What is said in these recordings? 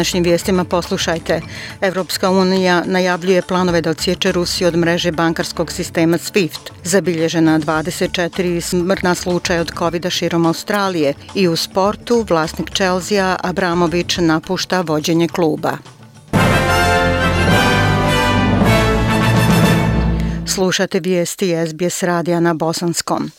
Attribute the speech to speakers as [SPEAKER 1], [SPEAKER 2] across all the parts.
[SPEAKER 1] Današnjim vijestima poslušajte. Evropska unija najavljuje planove da odsječe Rusiju od mreže bankarskog sistema SWIFT. Zabilježena 24 smrtna slučaja od covid širom Australije i u sportu vlasnik Chelsea Abramović napušta vođenje kluba. Slušate vijesti SBS radija na Bosanskom.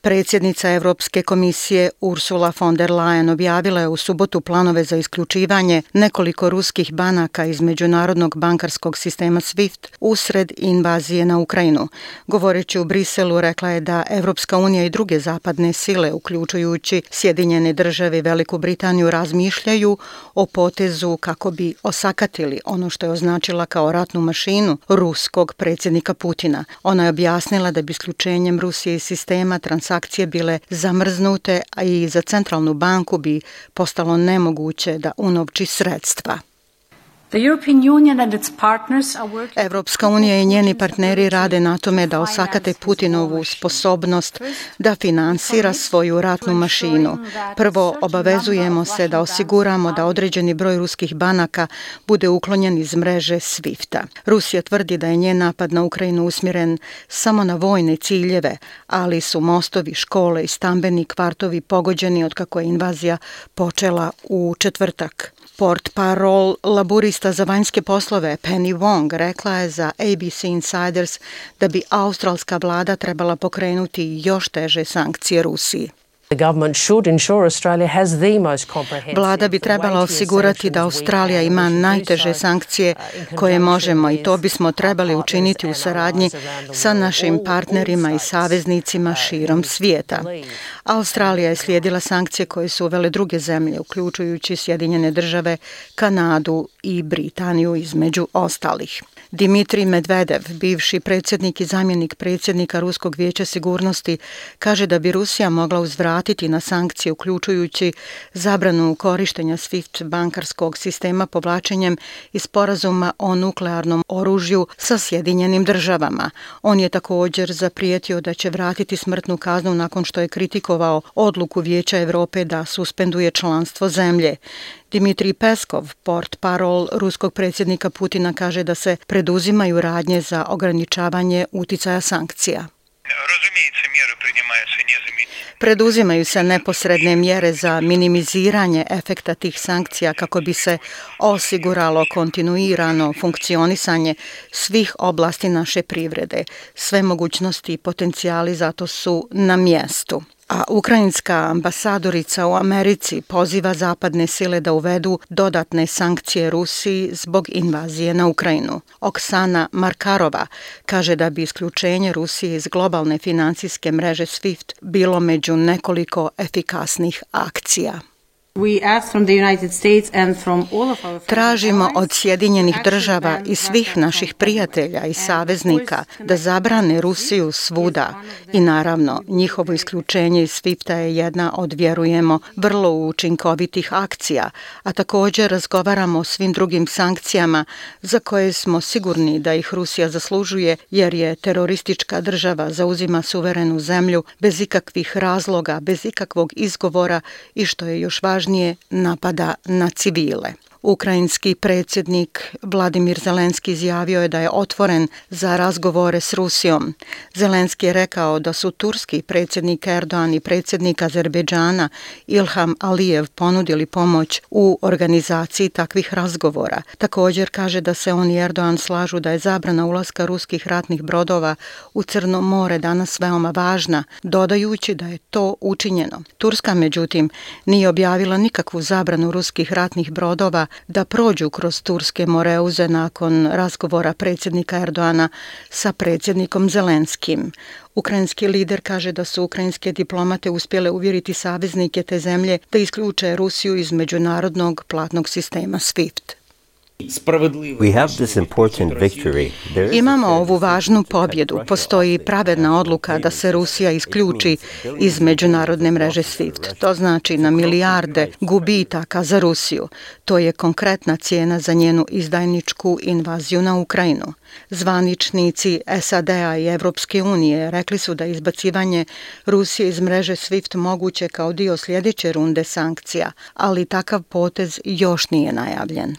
[SPEAKER 1] Predsjednica Evropske komisije Ursula von der Leyen objavila je u subotu planove za isključivanje nekoliko ruskih banaka iz međunarodnog bankarskog sistema SWIFT usred invazije na Ukrajinu. Govoreći u Briselu, rekla je da Evropska unija i druge zapadne sile, uključujući Sjedinjene države i Veliku Britaniju, razmišljaju o potezu kako bi osakatili ono što je označila kao ratnu mašinu ruskog predsjednika Putina. Ona je objasnila da bi isključenjem Rusije iz sistema transakcije bile zamrznute, a i za centralnu banku bi postalo nemoguće da unovči sredstva. Evropska unija i njeni partneri rade na tome da osakate Putinovu sposobnost da finansira svoju ratnu mašinu. Prvo, obavezujemo se da osiguramo da određeni broj ruskih banaka bude uklonjen iz mreže SWIFT-a. Rusija tvrdi da je njen napad na Ukrajinu usmjeren samo na vojne ciljeve, ali su mostovi, škole i stambeni kvartovi pogođeni od kako je invazija počela u četvrtak. Port parol laburista za vanjske poslove Penny Wong rekla je za ABC Insiders da bi australska vlada trebala pokrenuti još teže sankcije Rusiji. Vlada bi trebala osigurati da Australija ima najteže sankcije koje možemo i to bismo trebali učiniti u saradnji sa našim partnerima i saveznicima širom svijeta. Australija je slijedila sankcije koje su uvele druge zemlje, uključujući Sjedinjene države, Kanadu i Britaniju između ostalih. Dimitri Medvedev, bivši predsjednik i zamjenik predsjednika Ruskog vijeća sigurnosti, kaže da bi Rusija mogla uzvratiti na sankcije uključujući zabranu korištenja SWIFT bankarskog sistema povlačenjem iz sporazuma o nuklearnom oružju sa Sjedinjenim državama. On je također zaprijetio da će vratiti smrtnu kaznu nakon što je kritikovao odluku Vijeća Evrope da suspenduje članstvo zemlje. Dimitri Peskov, port parol ruskog predsjednika Putina, kaže da se preduzimaju radnje za ograničavanje uticaja sankcija. Preduzimaju se neposredne mjere za minimiziranje efekta tih sankcija kako bi se osiguralo kontinuirano funkcionisanje svih oblasti naše privrede. Sve mogućnosti i potencijali zato su na mjestu a ukrajinska ambasadorica u Americi poziva zapadne sile da uvedu dodatne sankcije Rusiji zbog invazije na Ukrajinu. Oksana Markarova kaže da bi isključenje Rusije iz globalne financijske mreže SWIFT bilo među nekoliko efikasnih akcija. Tražimo od Sjedinjenih država i svih naših prijatelja i saveznika da zabrane Rusiju svuda. i naravno njihovo isključenje iz SWIFT-a je jedna od, vjerujemo, vrlo učinkovitih akcija, a također razgovaramo o svim drugim sankcijama za koje smo sigurni da ih Rusija zaslužuje jer je teroristička država zauzima suverenu zemlju bez ikakvih razloga, bez ikakvog izgovora i što je još važnije najvažnije napada na civile. Ukrajinski predsjednik Vladimir Zelenski izjavio je da je otvoren za razgovore s Rusijom. Zelenski je rekao da su turski predsjednik Erdoğan i predsjednik Azerbejdžana Ilham Alijev ponudili pomoć u organizaciji takvih razgovora. Također kaže da se on i Erdoğan slažu da je zabrana ulaska ruskih ratnih brodova u Crno more danas veoma važna, dodajući da je to učinjeno. Turska, međutim, nije objavila nikakvu zabranu ruskih ratnih brodova da prođu kroz Turske moreuze nakon razgovora predsjednika Erdoana sa predsjednikom Zelenskim. Ukrajinski lider kaže da su ukrajinske diplomate uspjele uvjeriti saveznike te zemlje da isključe Rusiju iz međunarodnog platnog sistema SWIFT. Imamo ovu važnu pobjedu. Postoji pravedna odluka da se Rusija isključi iz međunarodne mreže SWIFT. To znači na milijarde gubitaka za Rusiju. To je konkretna cijena za njenu izdajničku invaziju na Ukrajinu. Zvaničnici SAD-a i Evropske unije rekli su da izbacivanje Rusije iz mreže SWIFT moguće kao dio sljedeće runde sankcija, ali takav potez još nije najavljen.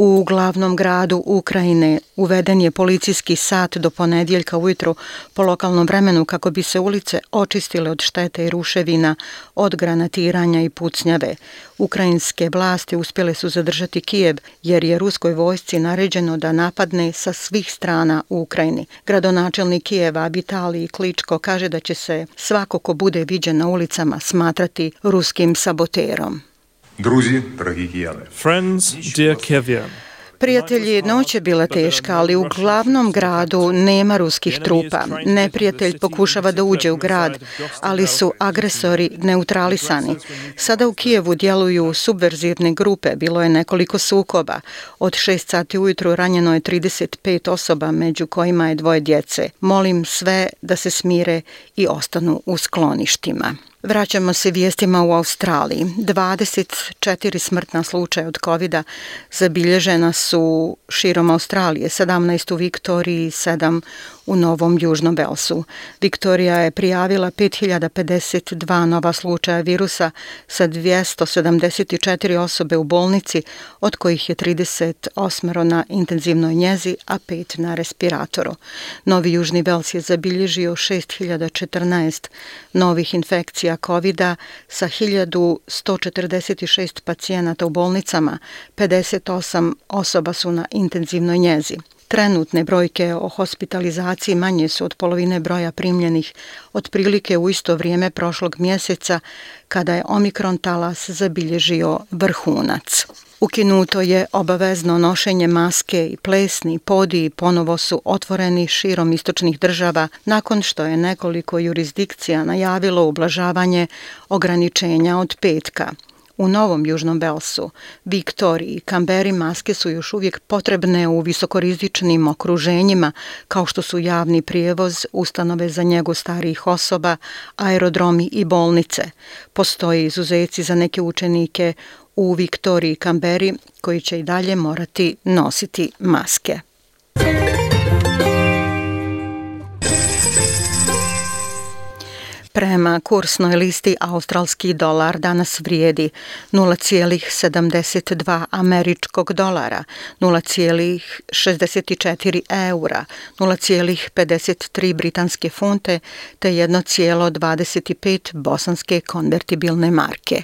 [SPEAKER 1] U glavnom gradu Ukrajine uveden je policijski sat do ponedjeljka ujutro po lokalnom vremenu kako bi se ulice očistile od štete i ruševina, od granatiranja i pucnjave. Ukrajinske vlasti uspjele su zadržati Kijev jer je ruskoj vojsci naređeno da napadne sa svih strana u Ukrajini. Gradonačelnik Kijeva Vitalij Kličko kaže da će se svako ko bude viđen na ulicama smatrati ruskim saboterom.
[SPEAKER 2] Друзі, дорогі кияни.
[SPEAKER 3] Friends, dear Kievian.
[SPEAKER 1] Prijatelji, noć je bila teška, ali u glavnom gradu nema ruskih trupa. Neprijatelj pokušava da uđe u grad, ali su agresori neutralisani. Sada u Kijevu djeluju subverzivne grupe, bilo je nekoliko sukoba. Od 6 sati ujutru ranjeno je 35 osoba, među kojima je dvoje djece. Molim sve da se smire i ostanu u skloništima. Vraćamo se vijestima u Australiji. 24 smrtna slučaja od covid zabilježena su širom Australije, 17 u Viktoriji, 7 u Novom Južnom Velsu. Viktorija je prijavila 5052 nova slučaja virusa sa 274 osobe u bolnici, od kojih je 38 na intenzivnoj njezi, a 5 na respiratoru. Novi Južni Vels je zabilježio 6014 novih infekcija covid sa 1146 pacijenata u bolnicama, 58 osoba su na intenzivnoj njezi. Trenutne brojke o hospitalizaciji manje su od polovine broja primljenih otprilike u isto vrijeme prošlog mjeseca kada je Omikron talas zabilježio vrhunac. Ukinuto je obavezno nošenje maske i plesni podiji ponovo su otvoreni širom istočnih država nakon što je nekoliko jurisdikcija najavilo ublažavanje ograničenja od petka. U Novom Južnom Belsu, Viktoriji i Kamberi maske su još uvijek potrebne u visokorizičnim okruženjima kao što su javni prijevoz, ustanove za njegu starijih osoba, aerodromi i bolnice. Postoje izuzeci za neke učenike u Viktoriji i Kamberi koji će i dalje morati nositi maske. Prema kursnoj listi australski dolar danas vrijedi 0,72 američkog dolara, 0,64 eura, 0,53 britanske funte te 1,25 bosanske konvertibilne marke.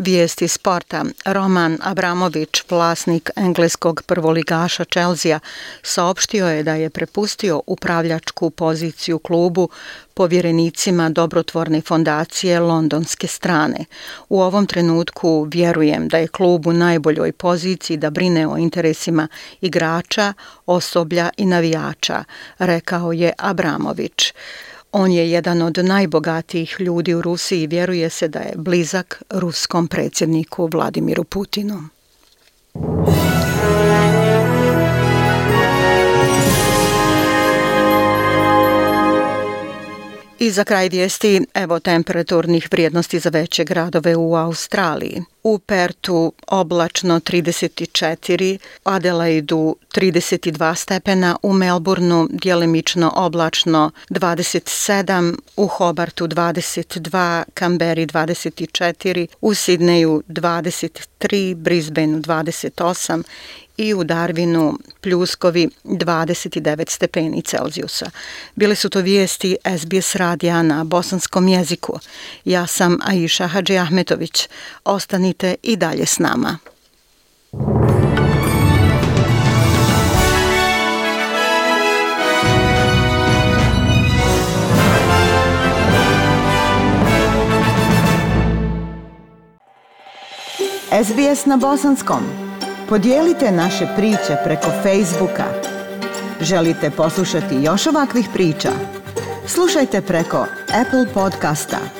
[SPEAKER 1] Vijesti sporta. Roman Abramović, vlasnik engleskog prvoligaša Chelsea, saopštio je da je prepustio upravljačku poziciju klubu povjerenicima dobrotvorne fondacije londonske strane. U ovom trenutku vjerujem da je klub u najboljoj poziciji da brine o interesima igrača, osoblja i navijača, rekao je Abramović. On je jedan od najbogatijih ljudi u Rusiji i vjeruje se da je blizak ruskom predsjedniku Vladimiru Putinu. I za kraj vijesti, evo temperaturnih vrijednosti za veće gradove u Australiji. U Pertu oblačno 34, Adelaidu 32 stepena, u Melbourneu dijelimično oblačno 27, u Hobartu 22, Kamberi 24, u Sidneju 23, Brisbaneu 28 i u Darwinu pljuskovi 29 stepeni Celzijusa. Bile su to vijesti SBS radija na bosanskom jeziku. Ja sam Aisha Hadži Ahmetović. Ostanite i dalje s nama.
[SPEAKER 4] SBS na bosanskom. Podijelite naše priče preko Facebooka. Želite poslušati još ovakvih priča? Slušajte preko Apple podcasta,